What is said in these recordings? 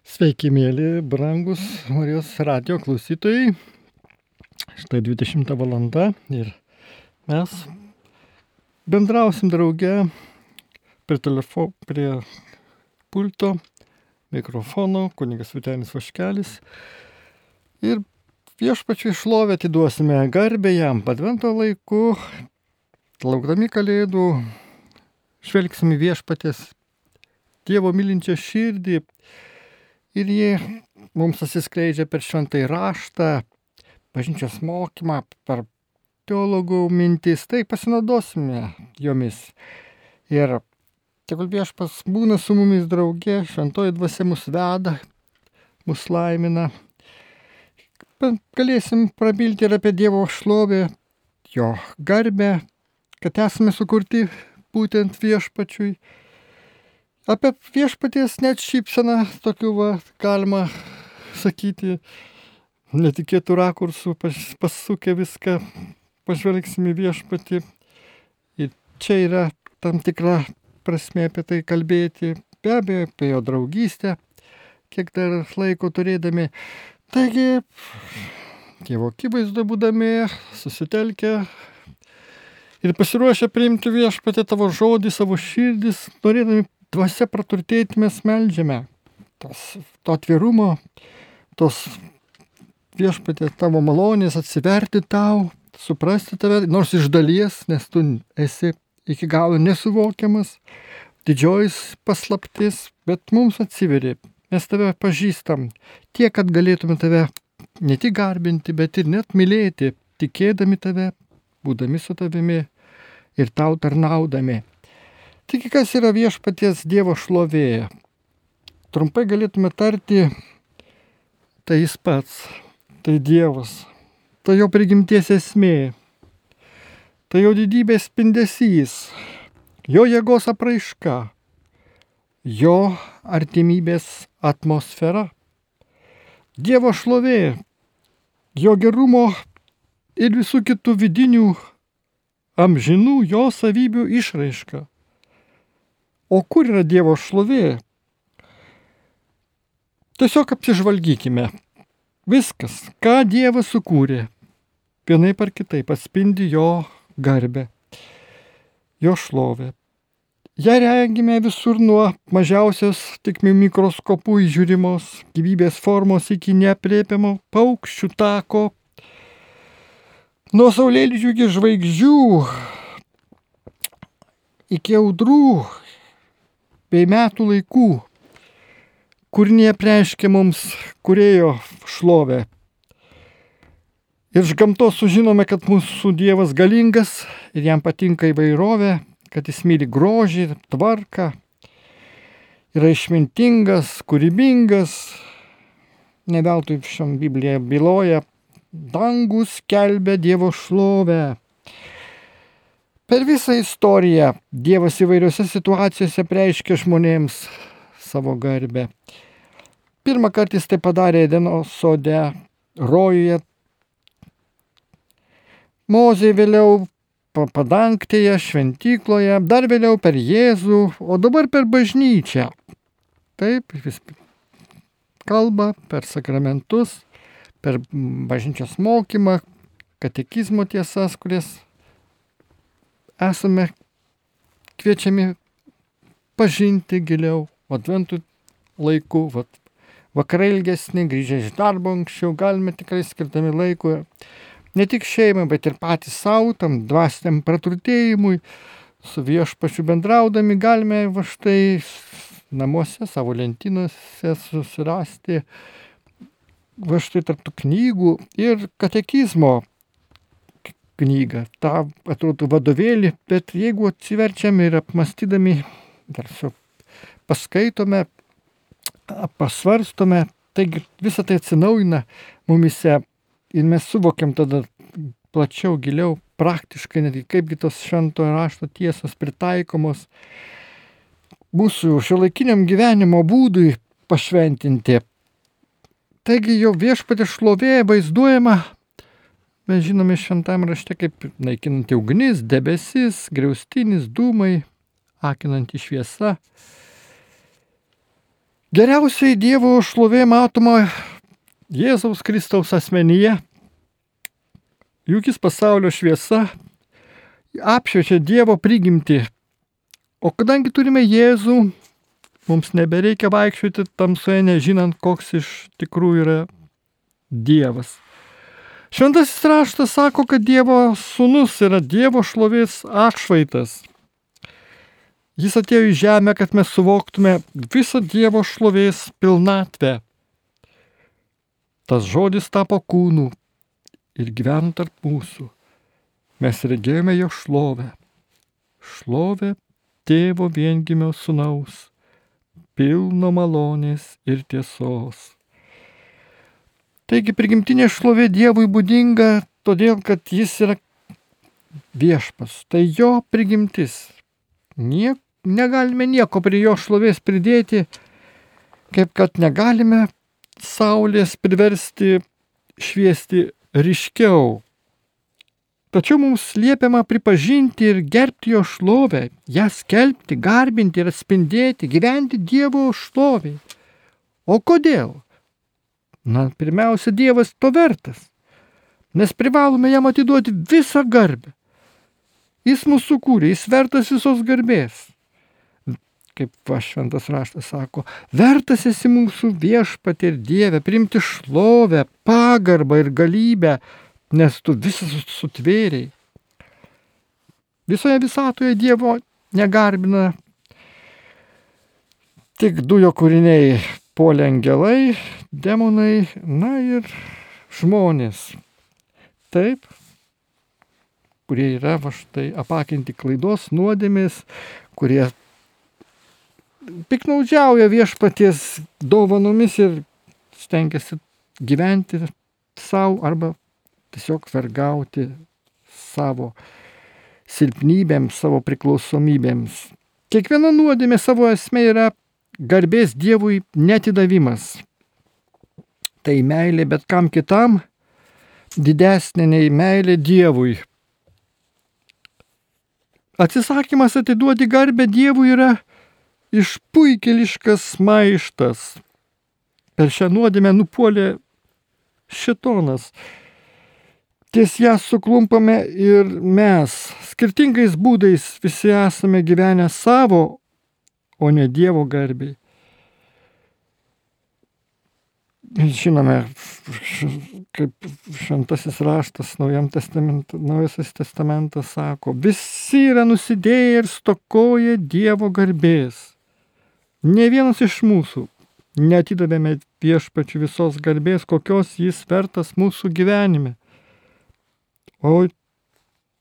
Sveiki, mėly, brangus Marijos radio klausytojai. Štai 20 valanda ir mes bendrausim drauge prie, telefo, prie pulto, mikrofono, kunigas Vitenis Vaškelis. Ir viešpačiui šlovę atiduosime garbę jam padvento laiku, laukdami kalėdų, žvelgsime viešpatės Dievo mylinčią širdį ir jie mums atsiskleidžia per šventai raštą, bažnyčios mokymą, per teologų mintis, tai pasinaudosime jomis. Ir tegul viešpas būna su mumis draugė, šventoji dvasia mus veda, mus laimina. Galėsim prabilti ir apie Dievo šlovę, jo garbę, kad esame sukurti būtent viešpačiui. Apie viešpaties net šypseną tokių va, galima sakyti, netikėtų rakursų, pas, pasukę viską, pažvelgsime viešpatį. Ir čia yra tam tikra prasme apie tai kalbėti, be abejo, apie jo draugystę, kiek dar laiko turėdami. Taigi, Dievo akivaizdu būdami, susitelkę ir pasiruošę priimti viešpatį tavo žodį, savo širdis, norėdami dvasia praturtėti mes melžiame. Tos, to atvirumo, tos viešpatė tavo malonės atsiverti tau, suprasti tave, nors iš dalies, nes tu esi iki galo nesuvokiamas, didžioji paslaptis, bet mums atsiveri, mes tave pažįstam, tiek, kad galėtume tave ne tik garbinti, bet ir net mylėti, tikėdami tave, būdami su tavimi ir tau tarnaudami. Taigi kas yra viešpaties Dievo šlovė? Trumpai galėtume tarti, tai jis pats, tai Dievas, tai jo prigimties esmė, tai jo didybės spindesys, jo jėgos apraiška, jo artimybės atmosfera. Dievo šlovė, jo gerumo ir visų kitų vidinių amžinų jo savybių išraiška. O kur yra Dievo šlovė? Tiesiog apsižvalgykime. Viskas, ką Dievas sukūrė, vienai par kitaip atspindi jo garbę, jo šlovę. Ja regime visur nuo mažiausios tik mikroskopų įžiūrimos gyvybės formos iki nepriepiamo paukščių tako, nuo saulėlydžių iki žvaigždžių, iki audrų bei metų laikų, kur neapreiškia mums kurėjo šlovę. Ir iš gamtos sužinome, kad mūsų Dievas galingas ir jam patinka įvairovė, kad jis myli grožį, tvarką, yra išmintingas, kūrybingas. Ne veltui šiam Biblija byloja, dangus kelbė Dievo šlovę. Per visą istoriją Dievas įvairiose situacijose preiškia žmonėms savo garbę. Pirmą kartą jis tai padarė Edeno sode, rojuje. Mozė vėliau padangtėje, šventykloje, dar vėliau per Jėzų, o dabar per bažnyčią. Taip, vis kalba per sakramentus, per bažnyčios mokymą, katekizmo tiesas, kurias esame kviečiami pažinti giliau, adventų laiku, vat, vakarai ilgesni, grįžę iš darbo anksčiau, galime tikrai skirtami laiko ne tik šeimai, bet ir patys savo, tam dvasiniam praturtėjimui, su viešpačiu bendraudami galime va štai namuose, savo lentynose susirasti va štai tarptų knygų ir katekizmo knygą, tą atrodo vadovėlį, bet jeigu atsiverčiame ir apmastydami, dar su paskaitome, pasvarstome, taigi visą tai atsinaujina mumise ir mes suvokiam tada plačiau, giliau, praktiškai, netgi kaipgi tos šventojo rašto tiesos pritaikomos mūsų šiuolaikiniam gyvenimo būdui pašventinti. Taigi jo viešpatė šlovė vaizduojama, mes žinome šventame rašte, kaip naikinanti ugnis, debesis, griaustinis, dūmai, akinanti šviesa. Geriausiai Dievo šlovė matoma Jėzaus Kristaus asmenyje. Juk jis pasaulio šviesa apšviečia Dievo prigimti. O kadangi turime Jėzų, mums nebereikia vaikščioti tamsoje, nežinant, koks iš tikrųjų yra Dievas. Šventasis raštas sako, kad Dievo sūnus yra Dievo šlovės atšvaitas. Jis atėjo į žemę, kad mes suvoktume visą Dievo šlovės pilnatvę. Tas žodis tapo kūnu ir gyveno tarp mūsų. Mes regėjome jo šlovę. Šlovę tėvo viengimio sunaus, pilno malonės ir tiesos. Taigi prigimtinė šlovė Dievui būdinga todėl, kad jis yra viešpas. Tai jo prigimtis. Niek, negalime nieko prie jo šlovės pridėti, kaip kad negalime saulės priversti šviesti ryškiau. Tačiau mums liepiama pripažinti ir gerbti jo šlovę, ją skelbti, garbinti ir atspindėti, gyventi Dievo šloviai. O kodėl? Na, pirmiausia, Dievas to vertas, nes privalome jam atiduoti visą garbę. Jis mūsų kūrė, jis vertas visos garbės kaip va šventas raštas sako, vertas esi mūsų viešpatį ir Dievę, priimti šlovę, pagarbą ir galybę, nes tu visas sutvėriai. Visoje visatoje Dievo negarbina tik du jo kūriniai - polė angelai, demonai, na ir žmonės. Taip, kurie yra va štai apakinti klaidos nuodėmės, kurie piknaudžiauja viešpaties dovanomis ir stengiasi gyventi savo arba tiesiog vergauti savo silpnybėms, savo priklausomybėms. Kiekviena nuodėmė savo esmė yra garbės Dievui netidavimas. Tai meilė bet kam kitam didesnė nei meilė Dievui. Atsisakymas atiduoti garbę Dievui yra išpuikeliškas maištas. Per šią nuodėmę nupuolė šitonas. Ties ją suklumpame ir mes. Skirtingais būdais visi esame gyvenę savo, o ne Dievo garbiai. Žinome, kaip šventasis raštas testament, Naujasis testamentas sako, visi yra nusidėję ir stokoja Dievo garbės. Ne vienas iš mūsų netidavėme viešpačių visos garbės, kokios jis vertas mūsų gyvenime. O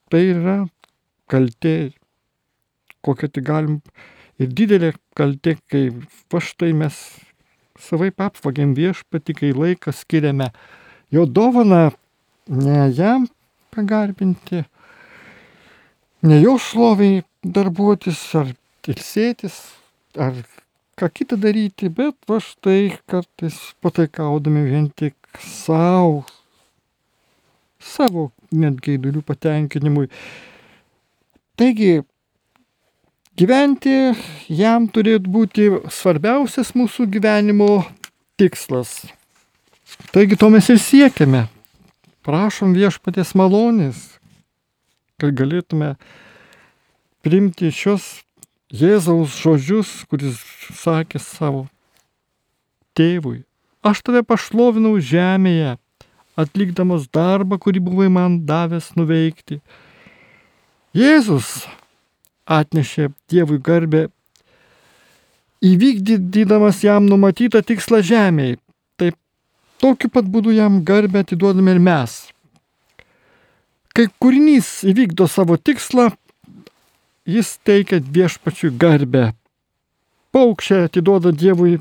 tai yra kaltė, kokia tik galim ir didelė kaltė, kai va štai mes savai apvagėm viešpatį, kai laiką skiriame jo dovaną ne jam pagarbinti, ne jo šloviai darbuotis ar ilsėtis, ar ką kitą daryti, bet va štai kartais pataikaudami vien tik savo, savo net gaidulių patenkinimui. Taigi, gyventi jam turėtų būti svarbiausias mūsų gyvenimo tikslas. Taigi to mes ir siekiame. Prašom viešpatės malonės, kad galėtume priimti šios Jėzaus žodžius, kuris sakė savo tėvui, aš tave pašlovinau žemėje, atlikdamas darbą, kurį buvai man davęs nuveikti. Jėzus atnešė Dievui garbę, įvykdydamas jam numatytą tikslą žemėje. Taip, tokiu pat būdu jam garbę atiduodame ir mes. Kai kūrinys įvykdo savo tikslą, jis teikia viešpačiui garbę. Paukščiai atiduoda Dievui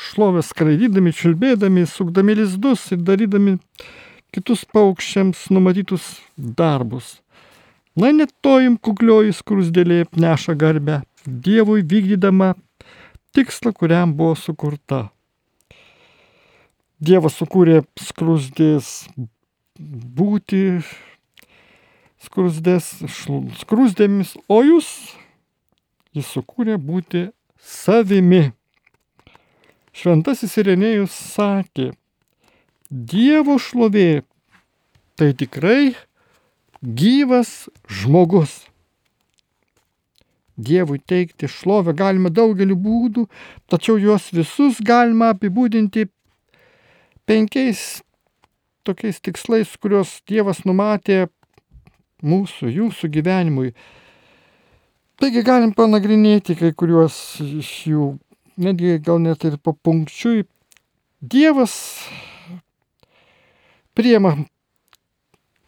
šlovę skraidydami, čiulbėdami, sukdami lizdus ir darydami kitus paukščiams numatytus darbus. Na net tojim kuklioji skrusdėlė neša garbę Dievui vykdydama tikslą, kuriam buvo sukurta. Dievas sukūrė skrusdės būti skrusdės, skrusdėmis, o jūs jis sukūrė būti savimi. šventasis Irenėjus sakė, Dievo šlovė tai tikrai gyvas žmogus. Dievui teikti šlovę galima daugeliu būdų, tačiau juos visus galima apibūdinti penkiais tokiais tikslais, kuriuos Dievas numatė mūsų, jūsų gyvenimui. Taigi galim panagrinėti kai kuriuos iš jų, netgi gal net ir po punkčiui. Dievas priema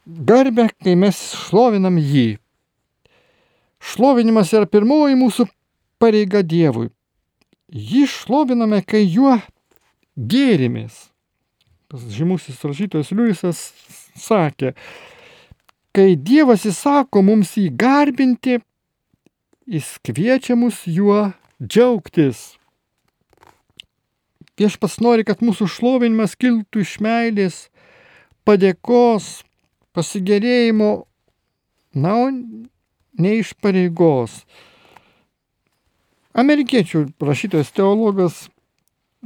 garbę, kai mes šlovinam jį. Šlovinimas yra pirmoji mūsų pareiga Dievui. Jį šloviname, kai juo gėrimės. Tas žymusis rašytojas Liujisas sakė, kai Dievas įsako mums jį garbinti, jis kviečia mus juo džiaugtis. Viešpas nori, kad mūsų šlovinimas kiltų iš meilės, padėkos, pasigėrėjimo, na, ne iš pareigos. Amerikiečių rašytojas teologas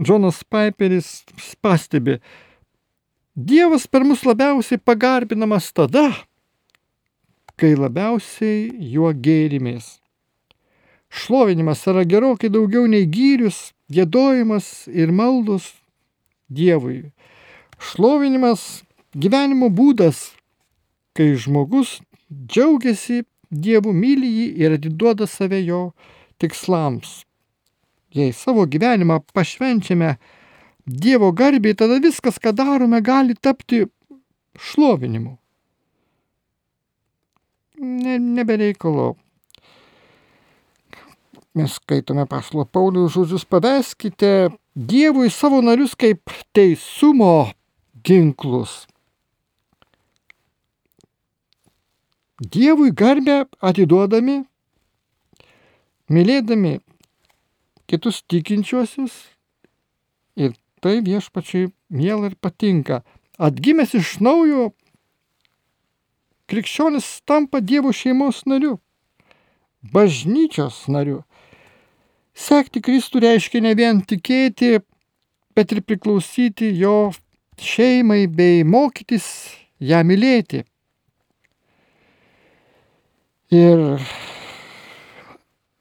Džonas Piperis pastebi, Dievas per mus labiausiai pagarbinamas tada, kai labiausiai juo gėrimės. Šlovinimas yra gerokai daugiau nei gyrius, gėdojimas ir maldos Dievui. Šlovinimas gyvenimo būdas, kai žmogus džiaugiasi Dievu myli jį ir atiduoda save jo tikslams. Jei savo gyvenimą pašvenčiame Dievo garbiai, tada viskas, ką darome, gali tapti šlovinimu. Ne, nebereikalo. Mes skaitome paslo Paulių žodžius, paveskite Dievui savo narius kaip teisumo ginklus. Dievui garbę atiduodami, mylėdami kitus tikinčiuosius ir tai viešpačiai miela ir patinka. Atgimęs iš naujo, krikščionis tampa Dievo šeimos nariu, bažnyčios nariu. Sekti Kristų reiškia ne vien tikėti, bet ir priklausyti jo šeimai bei mokytis ją mylėti. Ir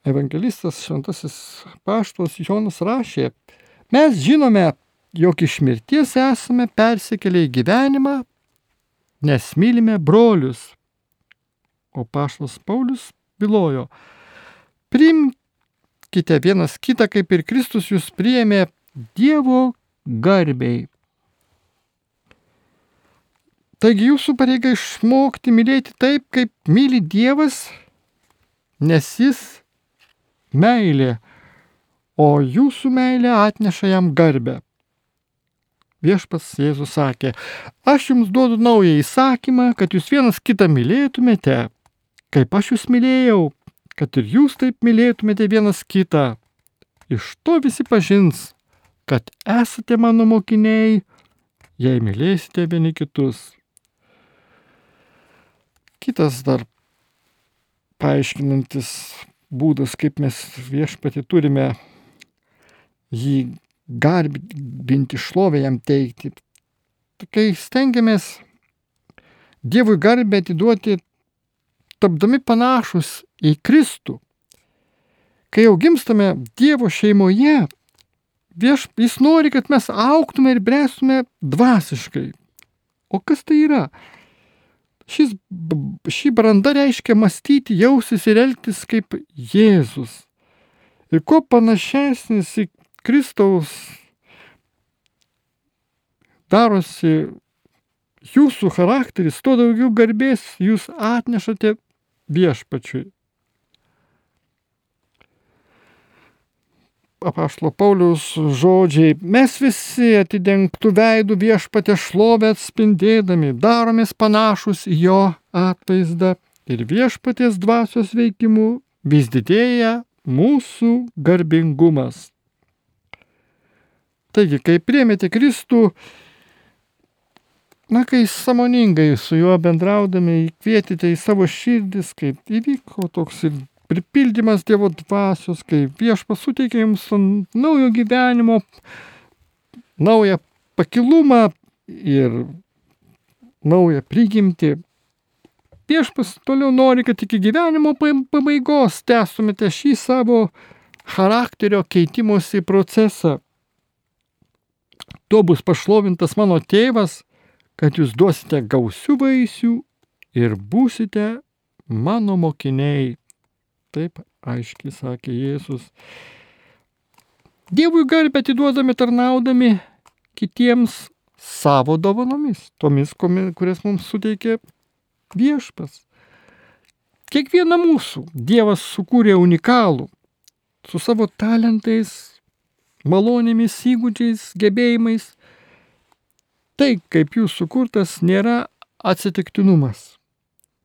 evangelistas šventasis paštas Jonas rašė, mes žinome, jog iš mirties esame persikėlę į gyvenimą, nes mylime brolius. O paštas Paulius bylojo, primkite vienas kitą, kaip ir Kristus jūs priėmė Dievo garbiai. Taigi jūsų pareiga išmokti mylėti taip, kaip myli Dievas, nes Jis meilė, o jūsų meilė atneša jam garbę. Viešpas Jėzus sakė, aš jums duodu naują įsakymą, kad jūs vienas kitą mylėtumėte, kaip aš jūs mylėjau, kad ir jūs taip mylėtumėte vienas kitą. Iš to visi pažins, kad esate mano mokiniai, jei mylėsite vieni kitus. Kitas dar paaiškinantis būdas, kaip mes viešpatį turime jį garbinti, šlovę jam teikti. Kai stengiamės Dievui garbę atiduoti, tapdami panašus į Kristų. Kai jau gimstame Dievo šeimoje, vieš, jis nori, kad mes auktume ir bręstume dvasiškai. O kas tai yra? Šis, šį brandą reiškia mąstyti, jausis ir elgtis kaip Jėzus. Ir kuo panašesnis į Kristaus darosi jūsų charakteris, tuo daugiau garbės jūs atnešate viešpačiui. Apaštalo Pauliaus žodžiai, mes visi atidengtų veidų viešpatė šlovę atspindėdami, daromės panašus į jo atvaizdą ir viešpatės dvasios veikimu vis didėja mūsų garbingumas. Taigi, kai priemėte Kristų, na, kai samoningai su juo bendraudami įkvietėte į savo širdis, kaip įvyko toks ir pripildymas Dievo dvasios, kai viešpas suteikia jums naujo gyvenimo naują pakilumą ir naują prigimtį. Viešpas toliau nori, kad iki gyvenimo pabaigos tęstumėte šį savo charakterio keitimosi procesą. Tuo bus pašlovintas mano tėvas, kad jūs duosite gausių vaisių ir būsite mano mokiniai. Taip aiškiai sakė Jėzus. Dievui garbę atiduodami tarnaudami kitiems savo dovanomis, tomis, kurias mums suteikė viešpas. Kiekvieną mūsų Dievas sukūrė unikalų, su savo talentais, malonėmis, įgūdžiais, gebėjimais. Tai, kaip jūs sukurtas, nėra atsitiktinumas.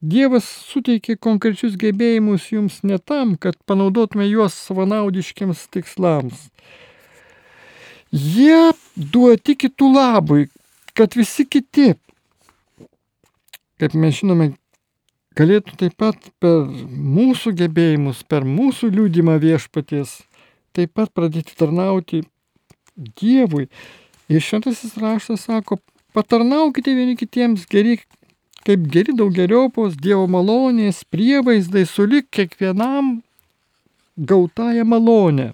Dievas suteikė konkrečius gebėjimus jums ne tam, kad panaudotume juos savanaudiškiams tikslams. Jie duoti kitų labui, kad visi kiti, kaip mes žinome, galėtų taip pat per mūsų gebėjimus, per mūsų liūdimą viešpaties, taip pat pradėti tarnauti Dievui. Ir šventasis raštas sako, patarnaukite vieni kitiems geri kaip geri daugeriopos Dievo malonės prievaizdai sulik kiekvienam gautąją malonę.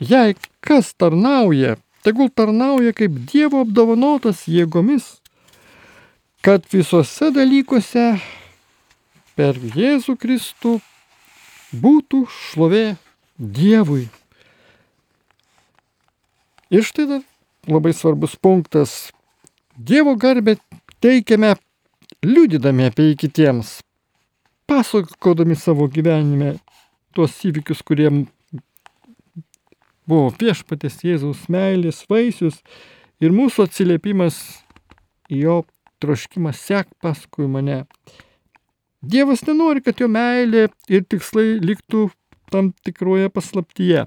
Jei kas tarnauja, tegul tarnauja kaip Dievo apdovanotas jėgomis, kad visose dalykuose per Jėzų Kristų būtų šlovė Dievui. Ir štai dar labai svarbus punktas. Dievo garbė teikiame liudydami apie jį kitiems, pasakodami savo gyvenime tuos įvykius, kurie buvo viešpatės Jėzaus meilės vaisius ir mūsų atsiliepimas jo troškimą sek paskui mane. Dievas nenori, kad jo meilė ir tikslai liktų tam tikroje paslaptyje.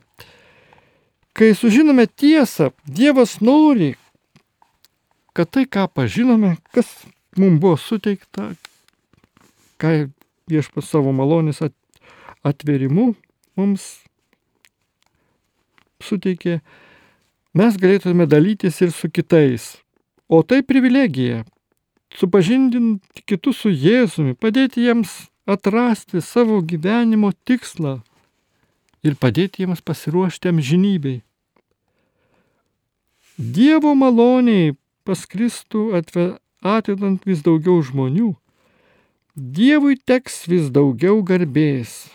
Kai sužinome tiesą, Dievas nori, kad tai, ką pažinome, kas mums buvo suteikta, ką viešpas savo malonės atverimu mums suteikė, mes galėtume dalytis ir su kitais. O tai privilegija - supažindinti kitus su Jėzumi, padėti jiems atrasti savo gyvenimo tikslą ir padėti jiems pasiruošti amžinybei. Dievo maloniai pas Kristų atvedant vis daugiau žmonių, Dievui teks vis daugiau garbės.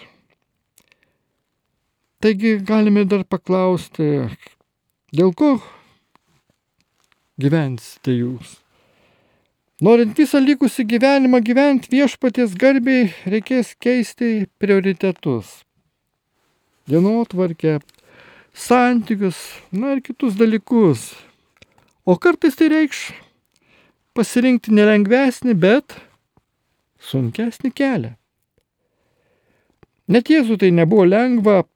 Taigi galime dar paklausti, dėl ko gyvensite jūs? Norint visą likusį gyvenimą gyventi viešpaties garbiai, reikės keisti prioritetus. Dienotvarkę, santykius, na ir kitus dalykus. O kartais tai reikš pasirinkti nelengvesnį, bet sunkesnį kelią. Net Jėzų tai nebuvo lengva,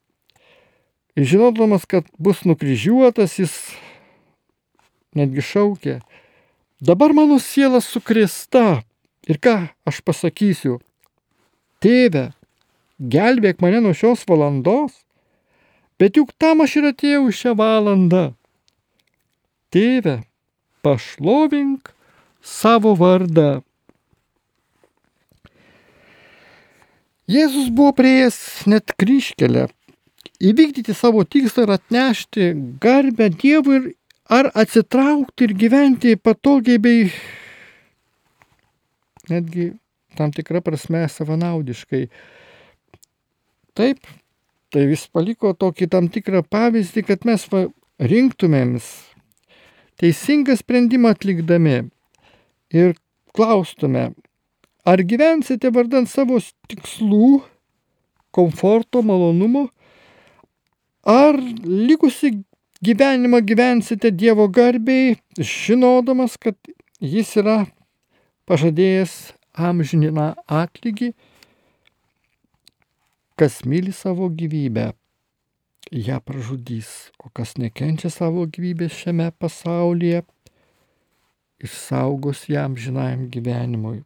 žinodamas, kad bus nukryžiuotas, jis netgi šaukė, dabar mano siela sukrista ir ką aš pasakysiu, tėve, gelbėk mane nuo šios valandos, bet juk tam aš ir atėjau šią valandą. Tėve, pašlovink savo vardą. Jėzus buvo prieėjęs net kryškelę, įvykdyti savo tikslą ir atnešti garbę Dievui ir ar atsitraukti ir gyventi patogiai bei netgi tam tikrą prasme savanaudiškai. Taip, tai vis paliko tokį tam tikrą pavyzdį, kad mes rinktumėms teisingą sprendimą atlikdami ir klaustume, ar gyvensite vardant savo tikslų, komforto, malonumo, ar likusi gyvenimą gyvensite Dievo garbiai, žinodamas, kad Jis yra pažadėjęs amžiną atlygį, kas myli savo gyvybę ją pražudys, o kas nekenčia savo gyvybės šiame pasaulyje, išsaugos jam žinajam gyvenimui.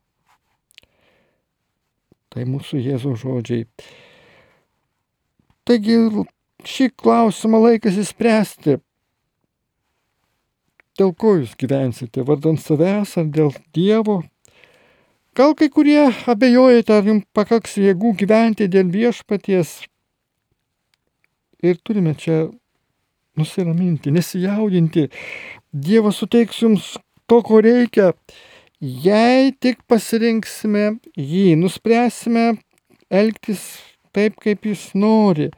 Tai mūsų Jėzaus žodžiai. Taigi šį klausimą laikas įspręsti. dėl ko jūs gyvensite, vardant savęs ar dėl Dievo. Gal kai kurie abejojate, ar jums pakaks jėgų gyventi dėl viešpaties. Ir turime čia nusiraminti, nesijaudinti. Dievas suteiks jums to, ko reikia. Jei tik pasirinksime jį, nuspręsime elgtis taip, kaip jis nori,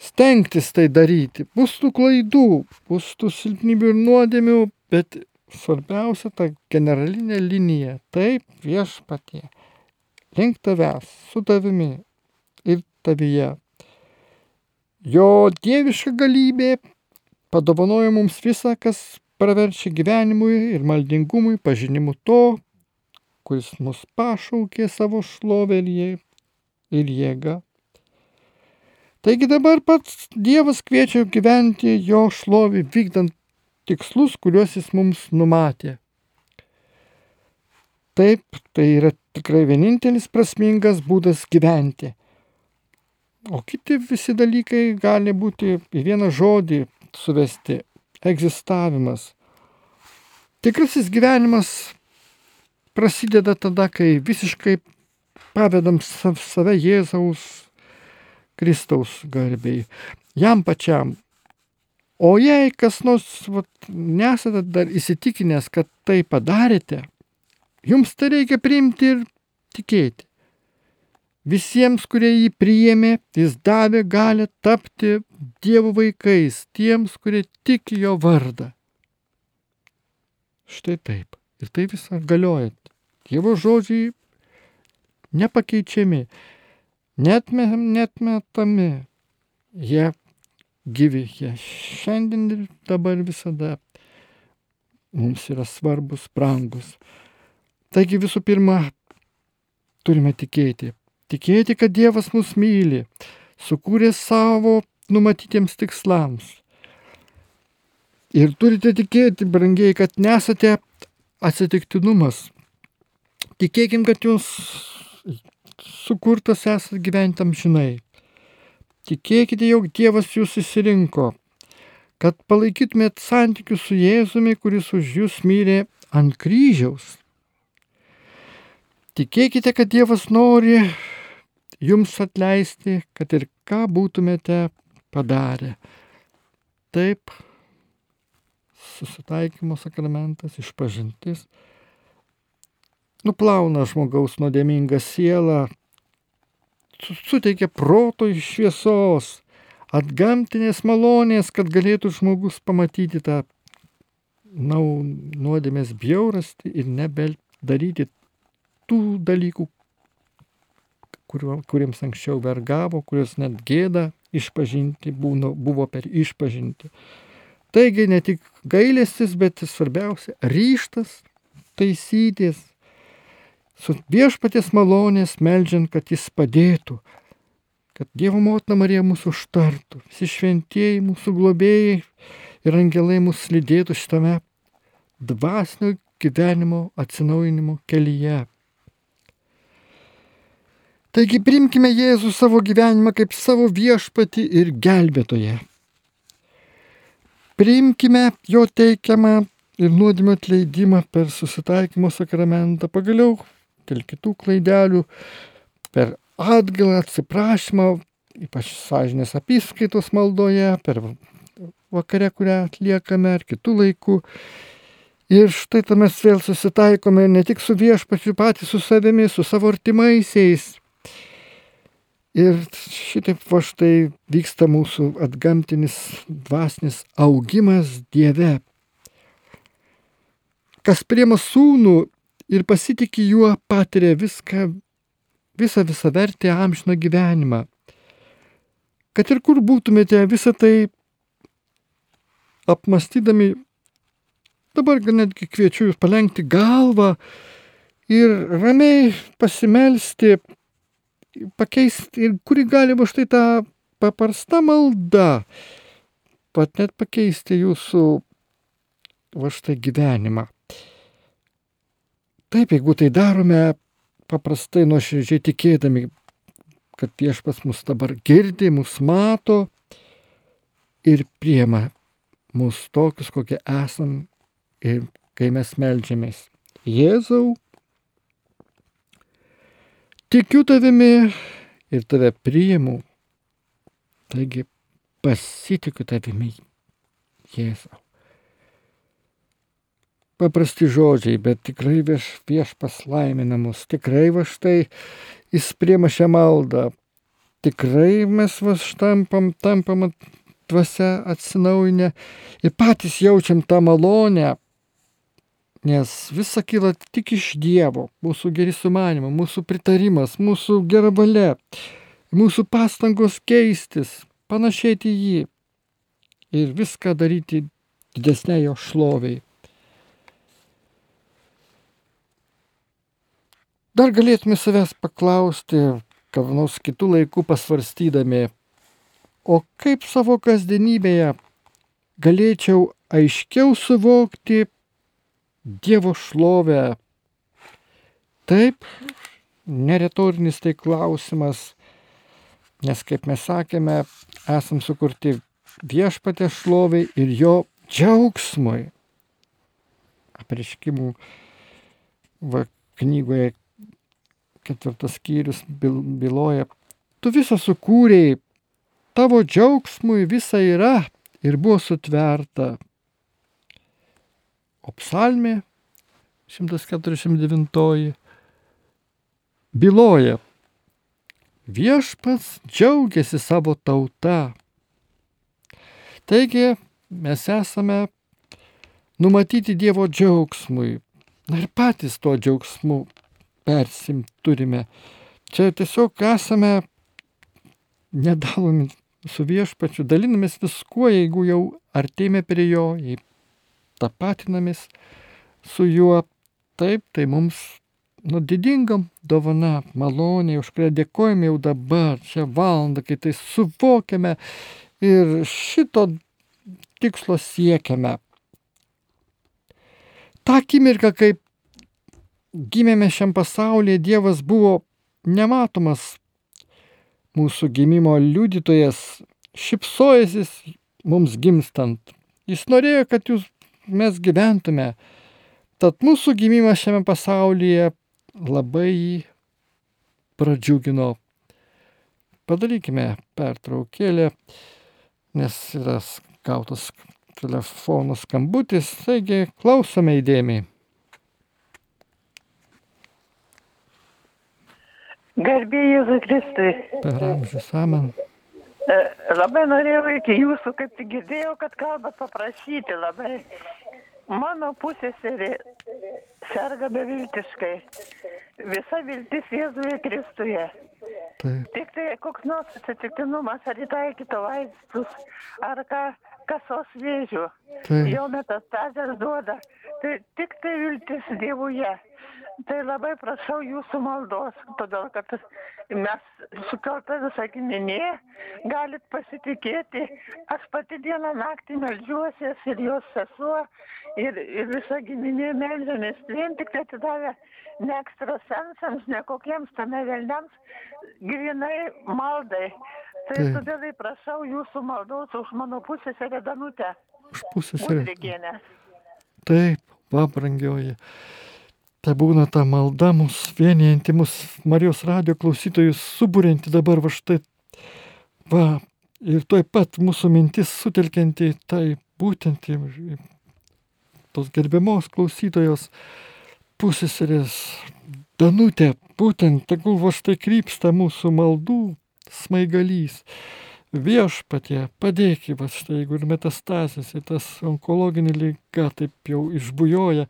stengtis tai daryti. Bus tų klaidų, bus tų silpnybių ir nuodėmių, bet svarbiausia ta generalinė linija. Taip viešpatie. Link tavęs, su tavimi ir tavyje. Jo dieviška galybė padovanoja mums visą, kas praverčia gyvenimui ir maldingumui, pažinimu to, kuris mus pašaukė savo šlovę ir jėgą. Taigi dabar pats Dievas kviečia gyventi jo šlovį, vykdant tikslus, kuriuos jis mums numatė. Taip, tai yra tikrai vienintelis prasmingas būdas gyventi. O kiti visi dalykai gali būti į vieną žodį suvesti egzistavimas. Tikrasis gyvenimas prasideda tada, kai visiškai pavedam save Jėzaus Kristaus garbiai, jam pačiam. O jei kas nors vat, nesate dar įsitikinęs, kad tai padarėte, jums tai reikia priimti ir tikėti. Visiems, kurie jį priėmė, jis davė galę tapti Dievo vaikais, tiems, kurie tiki jo vardą. Štai taip. Ir tai visą galioja. Dievo žodžiai nepakeičiami, netmetami. Jie gyvi, jie šiandien ir dabar visada mums yra svarbus, brangus. Taigi visų pirma, turime tikėti, Tikėti, kad Dievas mus myli, sukūrė savo numatytiems tikslams. Ir turite tikėti, brangiai, kad nesate atsitiktinumas. Tikėkim, kad jūs sukurtas esate gyventam žinai. Tikėkite, jog Dievas jūs įsirinko, kad palaikytumėt santykius su Jėzumi, kuris už jūs myrė ant kryžiaus. Tikėkite, kad Dievas nori jums atleisti, kad ir ką būtumėte padarę. Taip, susitaikymo sakramentas, išpažintis, nuplauna žmogaus nuodėmingą sielą, suteikia proto šviesos, atgamtinės malonės, kad galėtų žmogus pamatyti tą nau, nuodėmės bjaurastį ir nebedaryti tų dalykų, kuriems anksčiau vergavo, kurios net gėda išpažinti būno, buvo per išpažinti. Taigi ne tik gailestis, bet svarbiausia - ryštas taisytis, su viešpatės malonės melžiant, kad jis padėtų, kad Dievo motina Marija mūsų užtartų, visi šventieji mūsų globėjai ir angelai mūsų lydėtų šitame dvasinio gyvenimo atsinaujinimo kelyje. Taigi primkime Jėzų savo gyvenimą kaip savo viešpati ir gelbėtoje. Priimkime jo teikiamą ir nuodėmio atleidimą per susitaikymo sakramentą, pagaliau dėl kitų klaidelių, per atgalą, atsiprašymą, ypač sąžinės apskaitos maldoje, per vakare, kurią atliekame, ar kitų laikų. Ir štai tam mes vėl susitaikome ne tik su viešpačiu, patys su savimi, su savo artimaisiais, Ir šitaip va štai vyksta mūsų atgamtinis dvasinis augimas Dieve. Kas priema sūnų ir pasitikė juo, patiria viską, visą visą vertę amžino gyvenimą. Kad ir kur būtumėte visą tai apmastydami, dabar netgi kviečiu jūs palengti galvą ir ramiai pasimelsti pakeisti ir kuri gali va štai tą paprasta malda, pat net pakeisti jūsų va štai gyvenimą. Taip, jeigu tai darome paprastai nuoširdžiai tikėdami, kad viešpas mus dabar girdi, mus mato ir priema mus tokius, kokie esam ir kai mes melžiamės. Jėzau, tikiu tavimi ir tave priimu. Taigi pasitikiu tavimi, Jėzau. Paprasti žodžiai, bet tikrai vieš, viešpas laiminamus, tikrai va štai jis priema šią maldą, tikrai mes va štampam, tampam dvasia atsinaujinę ir patys jaučiam tą malonę, nes visa kyla tik iš Dievo, mūsų geri sumanimai, mūsų pritarimas, mūsų gera valia, mūsų pastangos keistis, panašėti į jį ir viską daryti didesnė jo šloviai. Dar galėtume savęs paklausti, kada nors kitų laikų pasvarstydami, o kaip savo kasdienybėje galėčiau aiškiau suvokti Dievo šlovę. Taip, neretorinis tai klausimas, nes kaip mes sakėme, esam sukurti viešpatė šloviai ir jo džiaugsmui. Apriškimų va, knygoje ketvirtas skyrius byloja, tu visą sukūrėjai, tavo džiaugsmui visa yra ir buvo sutverta. O psalmė 149 byloja, viešpats džiaugiasi savo tauta. Taigi mes esame numatyti Dievo džiaugsmui. Na ir patys tuo džiaugsmu persim turime. Čia tiesiog esame nedalomi su viešpačiu, dalinamės viskuo, jeigu jau artėjame prie jo, jei tapatinamės su juo. Taip, tai mums nu, didingam dovana, maloniai, už kurią dėkojame jau dabar, šią valandą, kai tai suvokiame ir šito tikslo siekiame. Ta akimirka, kai gimėme šiam pasaulyje, Dievas buvo nematomas mūsų gimimo liudytojas, šipsojasis mums gimstant. Jis norėjo, kad jūs mes gyventume. Tad mūsų gimimas šiame pasaulyje labai pradžiugino. Padarykime pertraukėlę, nes yra gautas telefono skambutis, taigi klausome įdėmiai. Garbė Jėzui Kristui. Per amžius amen. E, labai norėjau iki jūsų, kaip tik girdėjau, kad kalbat paprašyti labai. Mano pusėserė serga beviltiškai. Visa viltis Jėzuje Kristuje. Taip. Tik tai koks nors atsitiktinumas, ar įtaikyto vaistus, ar ką, kasos vėžių. Taip. Jau metastazės duoda. Tai tik tai viltis Dievuje. Tai labai prašau jūsų maldos, todėl kad mes sukelta visą giminė, galit pasitikėti. Aš pati dieną naktį melžiuosi ir jos sesuo, ir, ir visa giminė melžiamės. Vien tik tai atidavę ne ekstrasensams, ne kokiems tame velniams, grinai maldai. Tai Taip. todėl prašau jūsų maldos už mano pusėserę Danutę. Už pusėserę. Taip, va, brangioji. Tai būna ta malda mus vienijanti, mus Marijos radio klausytojus subūrinti dabar va štai. Va, ir tuoj pat mūsų mintis sutelkianti tai būtent į į tos gerbiamos klausytojos pusėserės Danutė, būtent tegul va štai krypsta mūsų maldų smaigalys. Viešpatie, padėk, va štai, jeigu ir metastazės, ir tas onkologinė lyga taip jau išbujoja,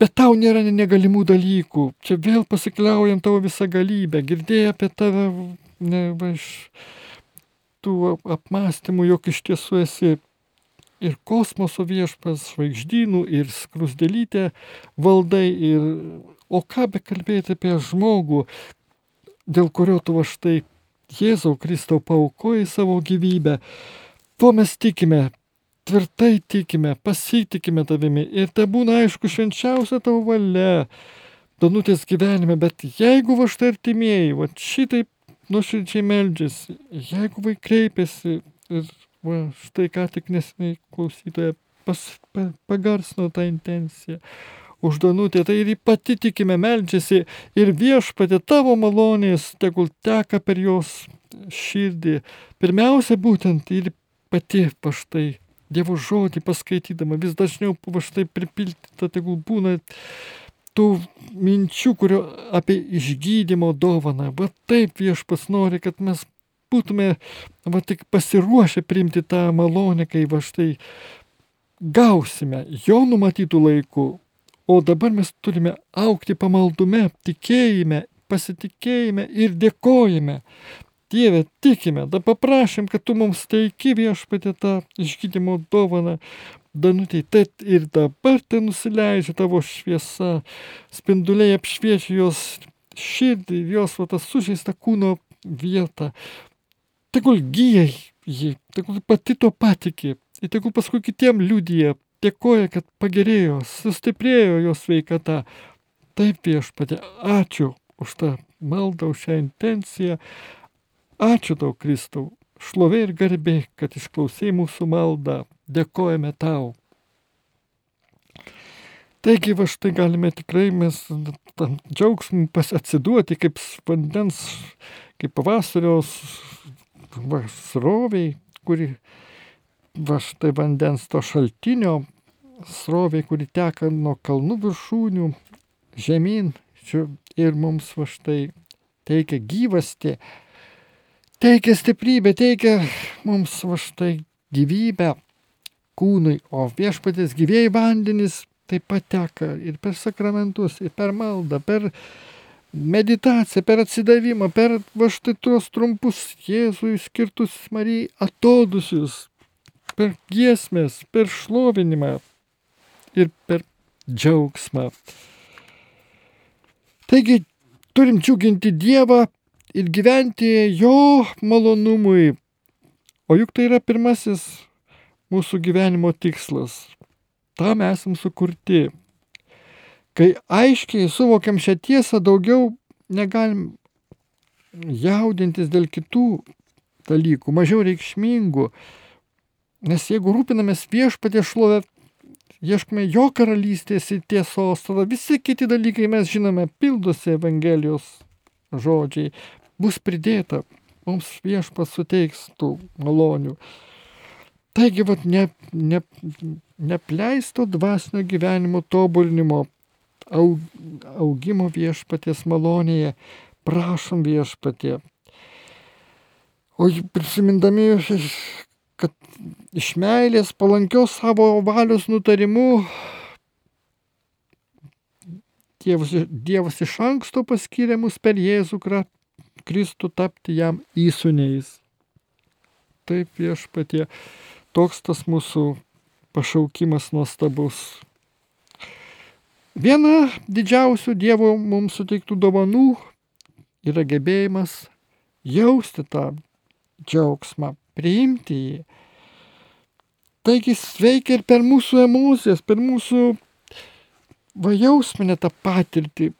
Bet tau nėra negalimų dalykų. Čia vėl pasikliaujam tavo visą galybę. Girdėjai apie tave ne, va, iš tų apmąstymų, jog iš tiesų esi ir kosmoso viešpas, žvaigždynų, ir skrusdėlytė valdai. Ir, o ką be kalbėti apie žmogų, dėl kurio tu va štai Jėzau Kristau paukojai savo gyvybę. Tuo mes tikime, tvirtai tikime, pasitikime tavimi ir te būna aišku švenčiausia tavo valia Danutės gyvenime, bet jeigu va štai artimieji, va šitaip nuoširdžiai meldžiasi, jeigu vai kreipiasi ir va štai ką tik nesiniai klausytoje pas, pa, pagarsino tą intenciją. Už Danutę tai ir pati tikime melčiasi ir viešpatė tavo malonės tegul teka per jos širdį. Pirmiausia, būtent ir pati paštai Dievo žodį paskaitydama vis dažniau paštai pripildyta, tegul būna tų minčių, kurio apie išgydymo dovaną. Va taip viešpas nori, kad mes būtume va tik pasiruošę priimti tą malonę, kai va štai gausime jo numatytų laikų. O dabar mes turime aukti pamaldume, tikėjime, pasitikėjime ir dėkojime. Dieve, tikime, da paprašym, kad tu mums teiki viešpatė tą išgydymo dovaną. Danutė, tai ir dabar tai nusileidžia tavo šviesa, spinduliai apšviečia jos širdį, jos va tą sužeistą kūno vietą. Tegul gyja jį, tegul pati to patikė, ir tegul paskui kitiem liudyje, dėkoja, kad pagerėjo, sustiprėjo jos sveikata. Taip viešpatė, ačiū už tą maldą, už šią intenciją. Ačiū tau, Kristau, šlovė ir garbė, kad išklausai mūsų maldą. Dėkojame tau. Taigi, va štai galime tikrai mes tam džiaugsmui pasiduoti kaip vandens, kaip pavasarios va, sroviai, kuri va štai vandens to šaltinio, sroviai, kuri teka nuo kalnų viršūnių žemyn ir mums va štai teikia gyvasti teikia stiprybę, teikia mums va štai gyvybę kūnui, o viešpatės gyvėjai vandenys taip pat teka ir per sakramentus, ir per maldą, per meditaciją, per atsidavimą, per va štai tuos trumpus Jėzui skirtus Marijai atodusius, per giesmės, per šlovinimą ir per džiaugsmą. Taigi turim džiuginti Dievą ir gyventi jo malonumui. O juk tai yra pirmasis mūsų gyvenimo tikslas. Tam esam sukurti. Kai aiškiai suvokiam šią tiesą, daugiau negalim jaudintis dėl kitų dalykų, mažiau reikšmingų. Nes jeigu rūpinamės viešpatė šlovę, ieškome jo karalystės ir tiesos, tada visi kiti dalykai mes žinome, pildosi Evangelijos žodžiai bus pridėta, mums viešpas suteiks tų malonių. Taigi, vat, ne, ne, nepleisto dvasinio gyvenimo tobulinimo, aug, augimo viešpatės malonėje, prašom viešpatė. O prisimindami, kad iš meilės palankios savo valios nutarimu Dievas, Dievas iš anksto paskyrė mus per Jėzų Kristų tapti jam įsūniais. Taip viešpatie, toks tas mūsų pašaukimas nuostabus. Viena didžiausių Dievo mums suteiktų dovanų yra gebėjimas jausti tą džiaugsmą, priimti jį. Taigi sveikia ir per mūsų emocijas, per mūsų vajausminę tą patirtį,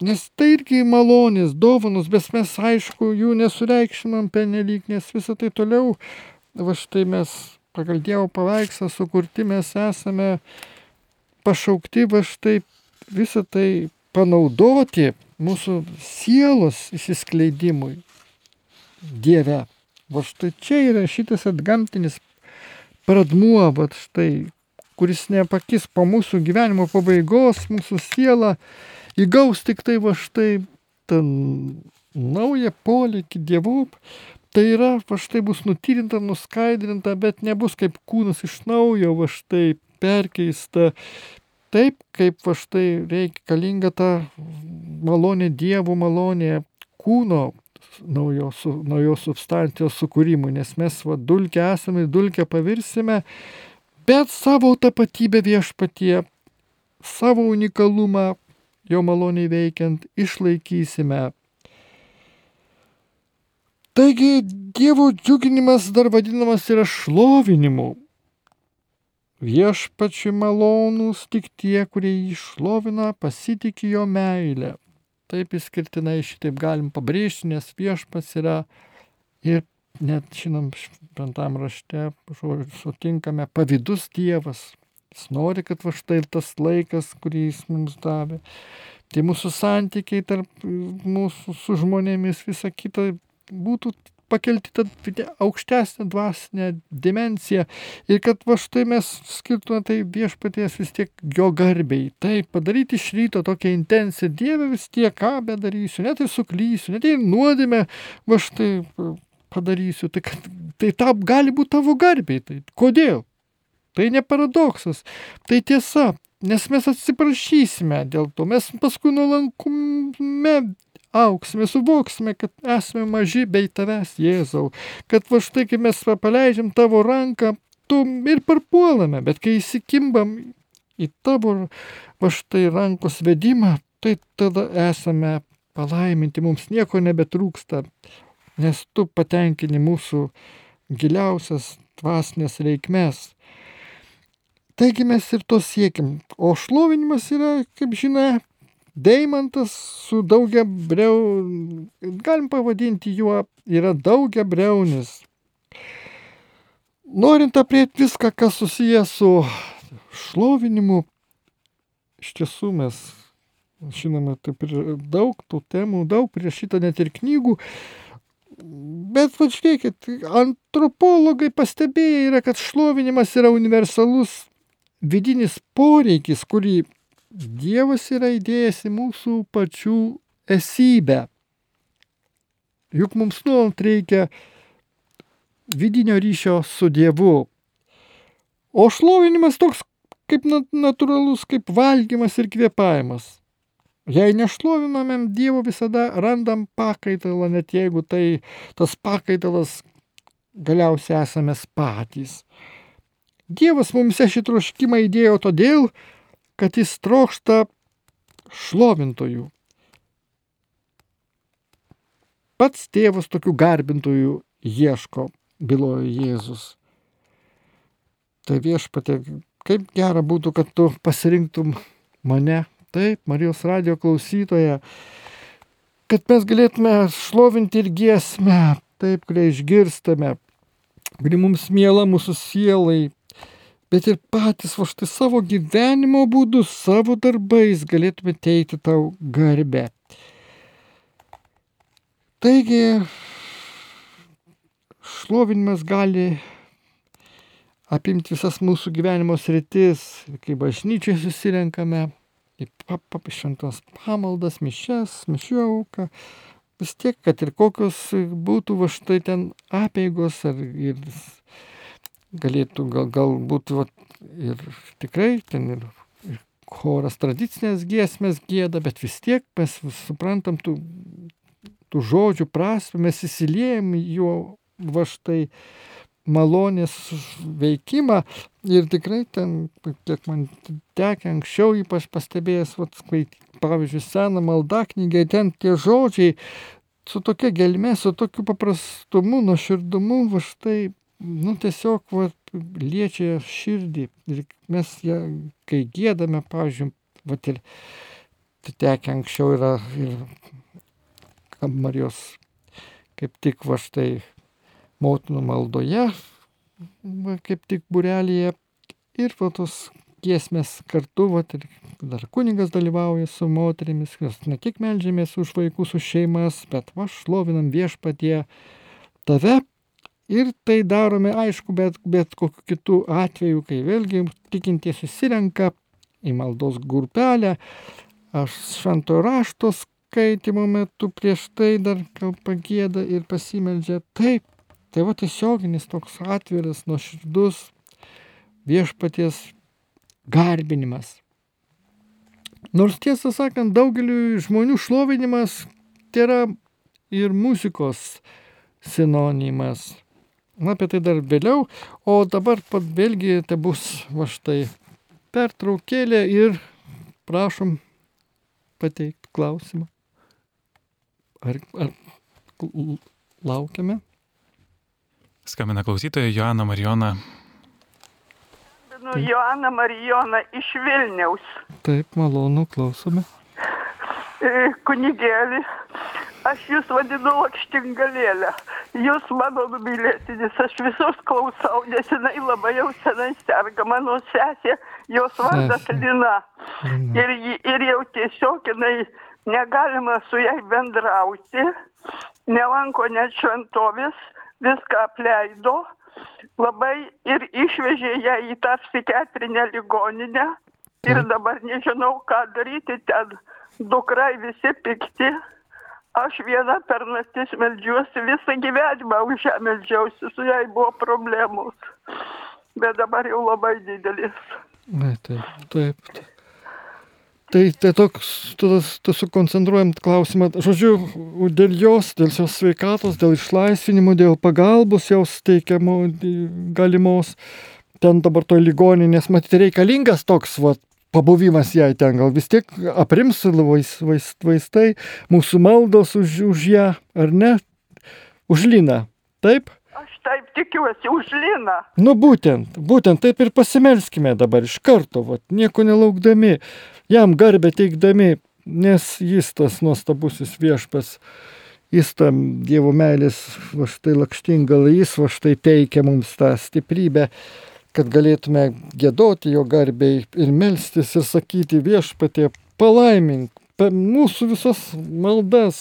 Nes tai irgi malonės, dovanos, bet mes aišku jų nesureikšminam penelyg, nes visą tai toliau, va štai mes pagal Dievo paveikslą sukurti mes esame pašaukti va štai visą tai panaudoti mūsų sielos įsiskleidimui Dieve. Va štai čia yra šitas atgamtinis pradmuo, va štai, kuris nepakis po mūsų gyvenimo pabaigos, mūsų siela įgaus tik tai va štai tą naują polikį dievų, tai yra va štai bus nutyrinta, nuskaidrinta, bet nebus kaip kūnas iš naujo va štai perkeista. Taip, kaip va štai reikalinga ta malonė dievų malonė kūno naujo, su, naujos substancijos sukūrimui, nes mes va dulkę esame, dulkę pavirsime, bet savo tapatybę viešpatie, savo unikalumą jo maloniai veikiant išlaikysime. Taigi Dievo džiuginimas dar vadinamas yra šlovinimu. Viešpačiui malonūs tik tie, kurie jį šlovina, pasitikė jo meilę. Taip įskirtinai šitaip galim pabrėžti, nes viešpats yra ir net žinom, šventam rašte sutinkame pavydus Dievas. Jis nori, kad va štai tas laikas, kurį jis mums davė, tai mūsų santykiai tarp mūsų su žmonėmis, visa kita būtų pakelti tą aukštesnę dvasinę dimenciją ir kad va štai mes skirtume tai viešpaties vis tiek jo garbiai. Tai padaryti iš ryto tokią intenciją, Dieve vis tiek ką bedarysiu, net ir suklysiu, net ir nuodėmę va štai padarysiu. Tai, kad, tai tap gali būti tavo garbiai. Tai kodėl? Tai ne paradoksas, tai tiesa, nes mes atsiprašysime dėl to, mes paskui nuolankume auksime, suvoksime, kad esame maži bei tavęs, Jėzau, kad va štai, kai mes paleidžiam tavo ranką, tu ir parpuolame, bet kai įsikimbam į tavo va štai rankos vedimą, tai tada esame palaiminti, mums nieko nebetrūksta, nes tu patenkini mūsų giliausias dvasinės reikmes. Taigi mes ir to siekim. O šlovinimas yra, kaip žinia, Deimantas su daugia breu, galim pavadinti juo, yra daugia breunis. Norint aprieti viską, kas susijęs su šlovinimu, iš tiesų mes žinome, taip ir daug tų temų, daug prieš šitą net ir knygų, Bet va žiūrėkit, antropologai pastebėję yra, kad šlovinimas yra universalus vidinis poreikis, kurį Dievas yra įdėjęs į mūsų pačių esybę. Juk mums nuolat reikia vidinio ryšio su Dievu. O šlovinimas toks kaip natūralus, kaip valgymas ir kvėpavimas. Jei nešlovinamėm Dievo, visada randam pakaitalą, net jeigu tai tas pakaitalas galiausiai esame patys. Dievas mums šį troškimą įdėjo todėl, kad jis trokšta šlovintojų. Pats tėvas tokių garbintojų ieško, bylojo Jėzus. Tai viešpatė, kaip gera būtų, kad tu pasirinktum mane, taip, Marijos radio klausytoje, kad mes galėtume šlovinti ir giesmę, taip, kurią išgirstame, kuri mums miela mūsų sielai, bet ir patys va štai savo gyvenimo būdu, savo darbais galėtume teikti tau garbę. Taigi, šlovinimas gali apimti visas mūsų gyvenimo sritis, kai bažnyčiai susirenkame, į šventos pamaldas, mišes, mišių auką, vis tiek, kad ir kokios būtų va štai ten apėgos ar ir galėtų gal, galbūt vat, ir tikrai ten ir, ir choras tradicinės giesmės gėda, bet vis tiek mes suprantam tų, tų žodžių prasme, mes įsiliejam jo va štai malonės veikimą. Ir tikrai ten, kiek man tekia anksčiau ypač pastebėjęs, vat, pavyzdžiui, seną maldaknygę, ten tie žodžiai su tokia gelme, su tokiu paprastumu, nuoširdumu, va štai nu, tiesiog va, liečia širdį. Ir mes ją, kai gėdame, pavyzdžiui, va, ir tekę anksčiau yra ir Marijos kaip tik va štai motinų maldoje, va, kaip tik burelėje ir va tos giesmės kartu, va, ir dar kunigas dalyvauja su moterimis, nes ne tik melžiamės už vaikus, už šeimas, bet va šlovinam viešpatie tave Ir tai darome, aišku, bet, bet kokiu kitu atveju, kai vėlgi tikintieji susirenka į maldos grupelę, aš šventojo rašto skaitimo metu prieš tai dar pagėda ir pasimeldžia. Taip, tai va tiesioginis toks atviras, nuoširdus viešpaties garbinimas. Nors tiesą sakant, daugeliu žmonių šlovinimas tai yra ir muzikos sinonimas. Na, apie tai dar vėliau, o dabar pat vėlgi tai bus va štai pertraukėlė ir prašom pateikti klausimą. Ar, ar laukiame? Skambina klausytoja Joana Marijona. Nu, Joana Marijona iš Vilniaus. Taip, malonu, klausome. E, kunigėlį, aš jūs vadinu lakštingalėlę jūs mano numylėtinis, aš visus klausau, nes jinai labai jau senai serga, mano sesė, jos vardas. Lina. Ir, ir jau tiesiog jinai negalima su jai bendrauti, nelanko net šventovės, viską apleido, labai ir išvežė ją į tą psichiatrinę ligoninę. Ir dabar nežinau, ką daryti ten. Dukrai visi pikti. Aš viena per naktis meldžiuosi, visą gyvenimą už ją meldžiausi, su jai buvo problemos. Bet dabar jau labai didelis. Na, taip, taip. taip. Tai, tai toks, tada tada sukoncentruojam klausimą, žodžiu, dėl jos, dėl jos sveikatos, dėl išlaisvinimo, dėl pagalbos jos teikiamo galimos, ten dabar toj ligoninės, matyti, reikalingas toks, va, pabuvimas jai ten, gal vis tiek aprims vais, vais, vaistai, mūsų maldos už, už ją, ar ne? Už Liną, taip? Aš taip tikiuosi už Liną. Nu būtent, būtent taip ir pasimelskime dabar iš karto, vat, nieko nelaukdami, jam garbę teikdami, nes jis tas nuostabusis viešpas, jis tam Dievo meilės, va štai lakštingalą, jis va štai teikia mums tą stiprybę, kad galėtume gėdoti jo garbei ir melstis ir sakyti viešpatie, palaimink per mūsų visas maldas,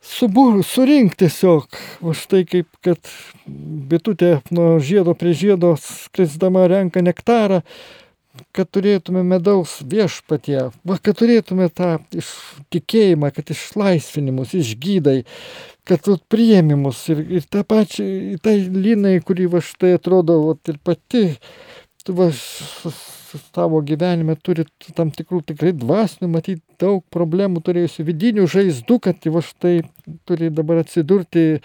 subur, surink tiesiog, va štai kaip kad bitutė nuo žiedo prie žiedo skrisdama renka nektarą, kad turėtume medaus viešpatie, va, kad turėtume tą tikėjimą, kad išlaisvinimus, išgydai, kad vat, priėmimus ir, ir tą pačią, į tai linai, kuri va štai atrodo vat, ir pati, tu va, s- s- tavo gyvenime turi tam tikrų tikrai dvasinių, matyti daug problemų turėjusi vidinių žaizdų, kad va štai turi dabar atsidurti,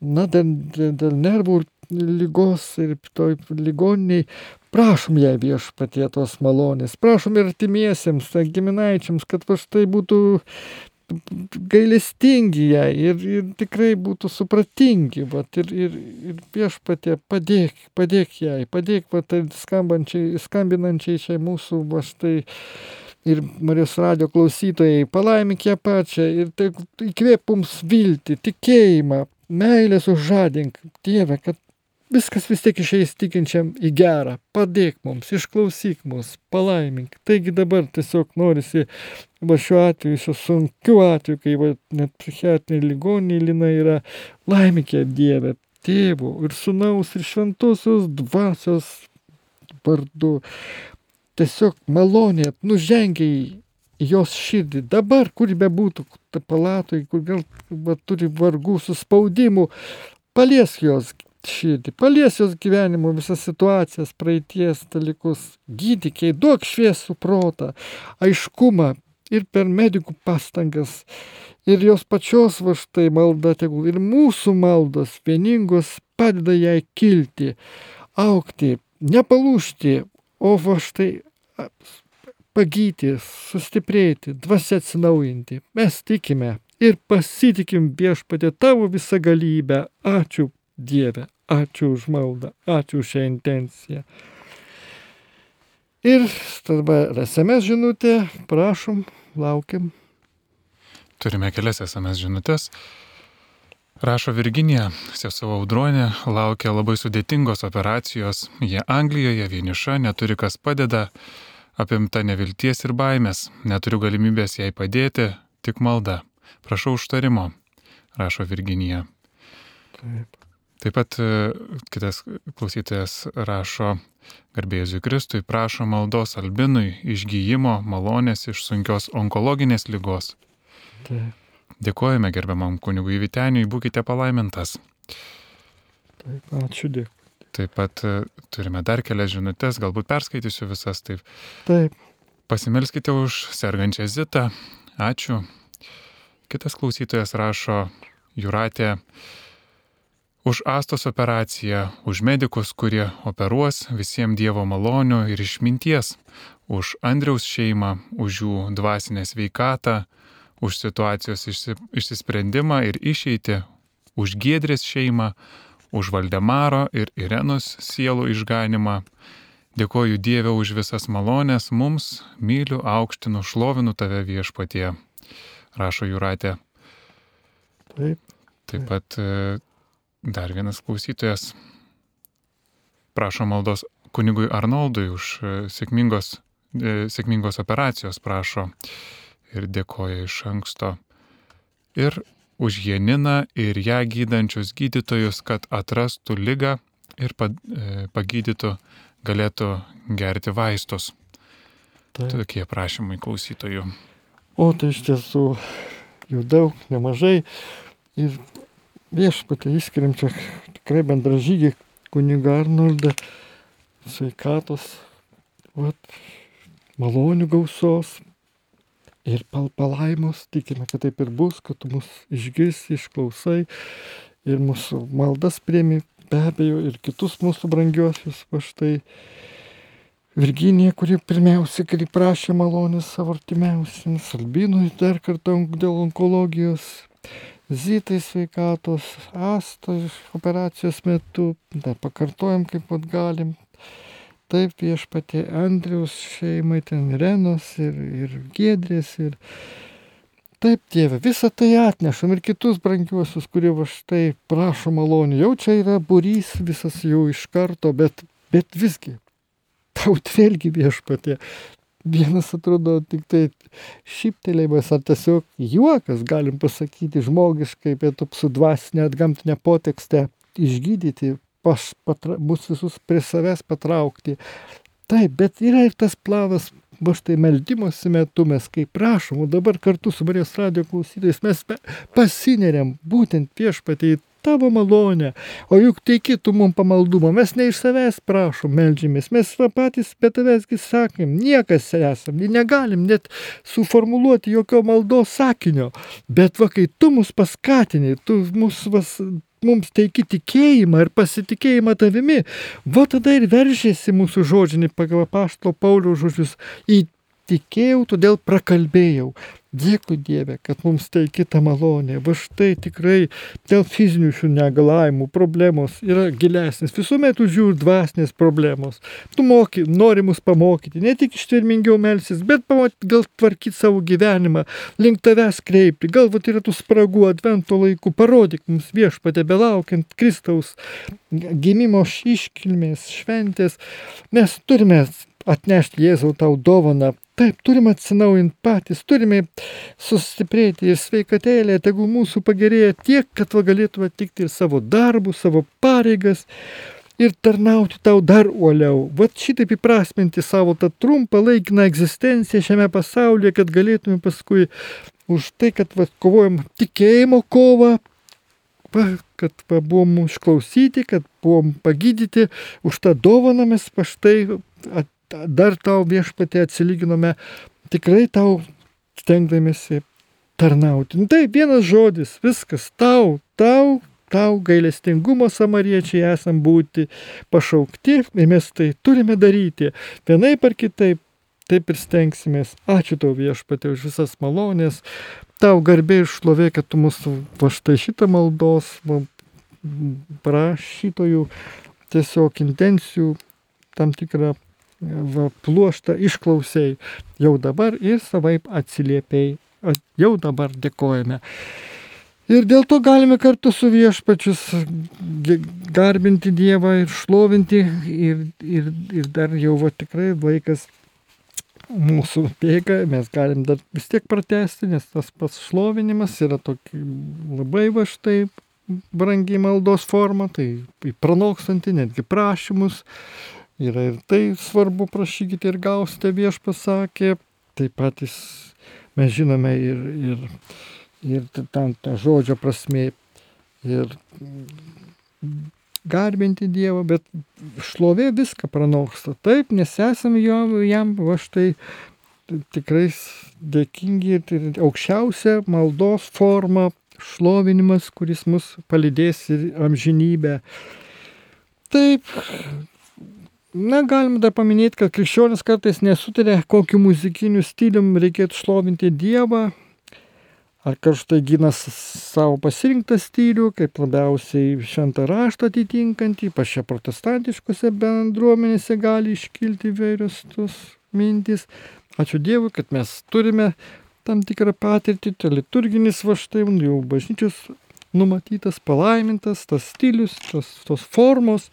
na, dėl, dėl, nervų lygos ir toj ligoniniai, prašom ją viešpatie tos malonės, prašom ir artimiesiems, giminaičiams, kad va štai būtų gailestingi jai ir, ir tikrai būtų supratingi, vat, ir, ir, ir viešpatė padėk, padėk jai, padėk va, tai skambančiai, skambinančiai čia mūsų va štai ir Marijos radio klausytojai, palaimink ją pačią ir tai įkvėp mums viltį, tikėjimą, meilę sužadink, Dieve, kad viskas vis tiek išeis tikinčiam į gerą. Padėk mums, išklausyk mus, palaimink. Taigi dabar tiesiog norisi, va šiuo atveju, šiuo sunkiu atveju, kai va, net psichiatrinė ligoninė lina yra, laimink ją Dieve, tėvų ir sunaus ir šventosios dvasios vardu. Tiesiog malonė nužengiai jos širdį. Dabar, kur bebūtų, ta palatoj, kur gal va, turi vargų, suspaudimų, paliesk jos širdį, palies jos gyvenimo visas situacijas, praeities dalykus, gydykiai, duok šviesų protą, aiškumą ir per medikų pastangas. Ir jos pačios va štai malda tegul ir mūsų maldos vieningos padeda jai kilti, aukti, nepalūšti, o va štai pagyti, sustiprėti, dvasia atsinaujinti. Mes tikime ir pasitikim viešpatė tavo visą galybę. Ačiū Dieve, ačiū už maldą, ačiū už šią intenciją. Ir tada SMS žinutė, prašom, laukiam. Turime kelias SMS žinutės. Rašo Virginija, sesuo Audronė, laukia labai sudėtingos operacijos. Jie Anglijoje vieniša, neturi kas padeda, apimta nevilties ir baimės, neturiu galimybės jai padėti, tik malda. Prašau užtarimo, rašo Virginija. Taip. Taip pat e, kitas klausytojas rašo, garbėjusui Kristui, prašo maldos albinui išgyjimo malonės iš sunkios onkologinės lygos. Taip, Dėkojame gerbiamam kunigui Viteniui, būkite palaimintas. taip, ačiū dėkui. Taip pat e, turime dar kelias žinutės, galbūt perskaitysiu visas. Taip, Taip, pasimelskite už sergančią Zitą. Ačiū. Kitas klausytojas rašo, Juratė, už Astos operaciją, už medikus, kurie operuos visiems Dievo malonių ir išminties, už Andriaus šeimą, už jų dvasinę sveikatą, už situacijos išsi, išsisprendimą ir išeitį, už Giedrės šeimą, už Valdemaro ir Irenos sielų išganimą. Dėkoju Dievę už visas malonės, mums myliu, aukštinu, šlovinu tave viešpatie, rašo Juratė. taip, Taip pat e, dar vienas klausytojas prašo maldos kunigui Arnoldui už e, sėkmingos, e, sėkmingos operacijos, prašo ir dėkoja iš anksto. Ir už Janiną ir ją gydančius gydytojus, kad atrastų lygą ir pagydytų, galėtų gerti vaistus. Taip. Tokie prašymai klausytojų. O tai iš tiesų jų daug, nemažai. Ir viešpatė išskiriam čia tikrai bendražygį kunigą Arnoldą, sveikatos, vat, malonių gausos ir pal palaimos. Tikime, kad taip ir bus, kad tu mus išgirsi, išklausai ir mūsų maldas priemi be abejo ir kitus mūsų brangiuosius. Va štai Virginija, kuri pirmiausia, kai prašė malonės savo artimiausiams, Albinui dar kartą dėl onkologijos, Zitai sveikatos, Asta operacijos metu, dar pakartojam kaip pat galim. Taip viešpatė Andriaus šeimai, ten Renos ir, ir Gedrės ir Taip, tėve, visą tai atnešam ir kitus brangiuosius, kurie va štai prašo malonių. Jau čia yra burys visas jau iš karto, bet, bet visgi tau vėlgi viešpatė. Vienas atrodo tik tai šyptelėjimas ar tiesiog juokas, galim pasakyti žmogiškai, bet su dvasinė atgamtinė potekste išgydyti, pas, patra, mus visus prie savęs patraukti. Taip, bet yra ir tas planas, va štai meldymosi metu mes kaip prašom, o dabar kartu su Marijos radio klausytais mes pasineriam būtent viešpatį tavo malonę, o juk teiki tu mums pamaldumą, mes ne iš savęs prašom, melžiamės, mes patys be tavęsgi sakėm, niekas esam, negalim net suformuluoti jokio maldos sakinio, bet va kai tu mus paskatini, tu mus vas, mums teiki tikėjimą ir pasitikėjimą tavimi, va tada ir veržėsi mūsų žodžiai pagal pašto Paulių žodžius į tikėjau, todėl prakalbėjau. Dėkui Dieve, kad mums tai kita malonė. Va štai tikrai dėl fizinių šių negalavimų problemos yra gilesnis. Visuomet už jų dvasinės problemos. Tu moki, nori mus pamokyti, ne tik ištvermingiau melsis, bet pamokyti, gal tvarkyti savo gyvenimą, link tavęs kreipti. Galbūt yra tų spragų advento laikų. Parodyk mums viešpatė, belaukiant Kristaus gimimo iškilmės šventės. Mes turime atnešti Jėzau tau dovaną. Taip, turime atsinaujinti patys, turime sustiprėti ir sveikatėlė, tegu mūsų pagerėja tiek, kad galėtume atlikti ir savo darbus, savo pareigas ir tarnauti tau dar uoliau. Vat šitaip įprasminti savo tą trumpą laikiną egzistenciją šiame pasaulyje, kad galėtume paskui už tai, kad va, kovojam tikėjimo kovą, kad va, buvom išklausyti, kad buvom pagydyti, už tą dovaną mes paštai dar tau viešpatė atsilyginome, tikrai tau stengdamėsi tarnauti. Nu, tai vienas žodis, viskas, tau, tau, tau gailestingumo samariečiai esam būti pašaukti ir mes tai turime daryti. Vienaip ar kitaip, taip ir stengsimės. Ačiū tau viešpatė už visas malonės. Tau garbė ir šlovė, kad tu mūsų va štai šitą maldos prašytojų tiesiog intencijų tam tikrą va, pluoštą išklausai jau dabar ir savaip atsiliepiai, jau dabar dėkojame. Ir dėl to galime kartu su viešpačius garbinti Dievą ir šlovinti ir, ir, ir dar jau va tikrai laikas mūsų bėga, mes galim dar vis tiek pratesti, nes tas pats šlovinimas yra tokia labai va štai brangiai maldos forma, tai pranokstanti netgi prašymus, Yra ir tai svarbu prašykite ir gausite vieš pasakė. Taip pat jis, mes žinome ir, ir, ir tam ta žodžio prasme. Ir garbinti Dievą, bet šlovė viską pranoksta. Taip, nes esame jo, jam, va štai tikrai dėkingi ir aukščiausia maldos forma, šlovinimas, kuris mus palydės ir amžinybę. Taip, Na, galim dar paminėti, kad krikščionis kartais nesutarė, kokiu muzikiniu stilium reikėtų šlovinti Dievą, ar karštai gina savo pasirinktą stilių, kaip labiausiai šventą raštą atitinkantį, ypač čia protestantiškose bendruomenėse gali iškilti vairios tos mintys. Ačiū Dievui, kad mes turime tam tikrą patirtį, tai liturginis va štai, jau bažnyčios numatytas, palaimintas, tas stilius, tos, tos formos,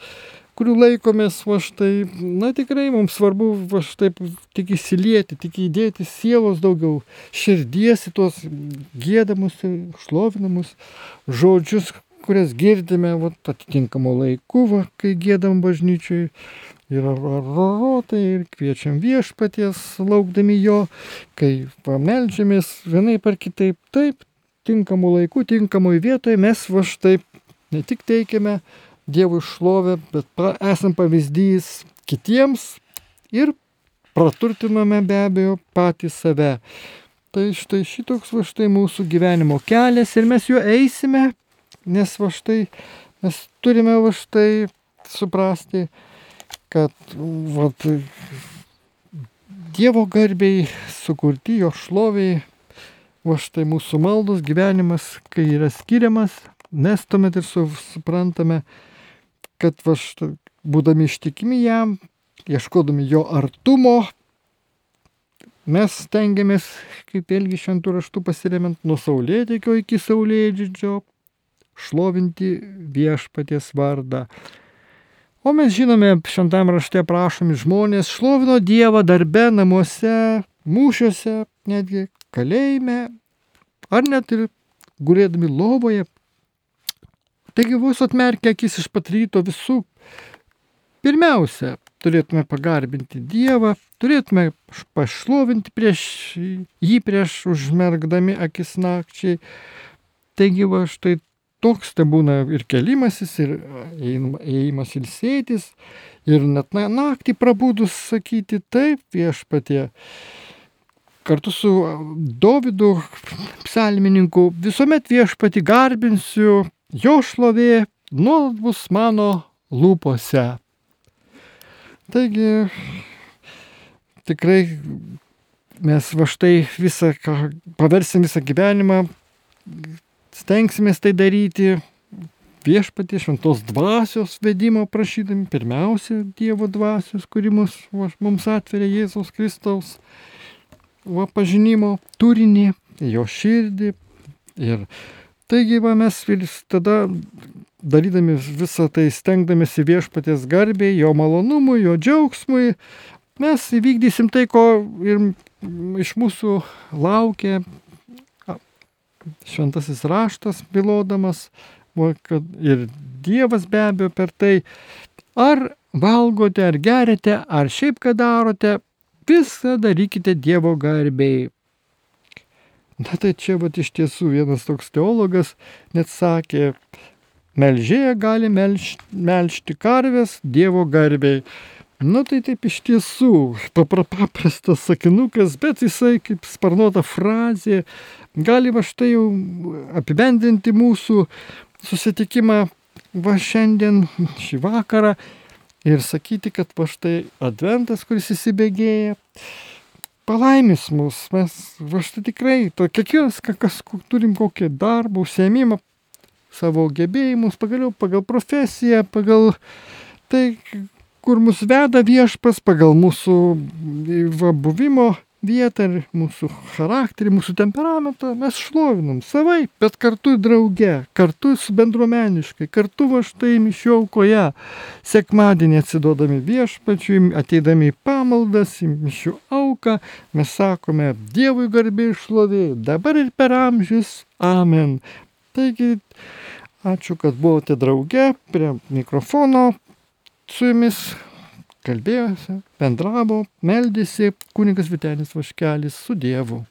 kurių laikomės, va štai, na tikrai mums svarbu va štai tik įsilieti, tik įdėti sielos daugiau, širdies į tuos gėdamus, šlovinamus žodžius, kurias girdime va, atitinkamu laiku, va, kai gėdam bažnyčiui. Ir rorotai, ir kviečiam viešpaties, laukdami jo, kai pameldžiamės vienai par kitaip, taip, tinkamu laiku, tinkamoje vietoje mes va štai ne tik teikiame Dievui šlovę, bet esam pavyzdys kitiems ir praturtiname be abejo patį save. Tai štai šitoks va štai mūsų gyvenimo kelias ir mes juo eisime, nes va štai mes turime va štai suprasti, kad va, Dievo garbiai sukurti jo šloviai, va štai mūsų maldos gyvenimas, kai yra skiriamas, mes tuomet ir suprantame, kad va, štai, būdami ištikimi jam, ieškodami jo artumo, mes stengiamės, kaip vėlgi šventų raštų pasiremiant, nuo saulėtekio iki saulėdžio, šlovinti viešpaties vardą. O mes žinome, šventam rašte prašomi žmonės šlovino Dievą darbe, namuose, mūšiuose, netgi kalėjime, ar net ir gulėdami lovoje, Taigi vos atmerkę akis iš pat ryto visų, pirmiausia, turėtume pagarbinti Dievą, turėtume pašlovinti prieš jį prieš užmergdami akis nakčiai. Taigi va štai toks tai būna ir kelimasis, ir ėjimas ilsėtis, ir net naktį prabūdus sakyti taip viešpatie. Kartu su Dovydu psalmininku visuomet viešpati garbinsiu, jo šlovė nuolat bus mano lūpose. Taigi, tikrai mes va štai visą, paversim visą gyvenimą, stengsimės tai daryti viešpatie šventos dvasios vedimo prašydami, pirmiausia Dievo dvasios, kuri mus, va, mums atveria Jėzaus Kristaus va, pažinimo turinį, jo širdį ir Taigi va, mes tada darydami visą tai stengdamėsi viešpatės garbiai, jo malonumui, jo džiaugsmui, mes įvykdysim tai, ko ir iš mūsų laukia šventasis raštas, bylodamas, kad ir Dievas be abejo per tai, ar valgote, ar gerite, ar šiaip ką darote, viską darykite Dievo garbiai. Na tai čia vat iš tiesų vienas toks teologas net sakė, melžėja gali melš, melžti karvės Dievo garbiai. Nu tai taip iš tiesų, paprastas sakinukas, bet jisai kaip sparnuota frazė gali va štai jau apibendinti mūsų susitikimą va šiandien, šį vakarą ir sakyti, kad va štai adventas, kuris įsibėgėja, palaimis mus, mes, aš tai tikrai, to, kiekvienas, kas turim kokį darbą, užsiemimą, savo gebėjimus, pagaliau pagal profesiją, pagal tai, kur mus veda viešpas, pagal mūsų va, buvimo vietą mūsų charakterį, mūsų temperamentą mes šlovinam savai, bet kartu drauge, kartu su bendruomeniškai, kartu va štai mišio aukoje, sekmadienį atsiduodami viešpačiui, ateidami į pamaldas, į mišio auką, mes sakome Dievui garbė išlovė, dabar ir per amžius, amen. Taigi, ačiū, kad buvote drauge prie mikrofono su jumis kalbėjosi, bendravo, meldėsi kunigas Vitenis Vaškelis su Dievu.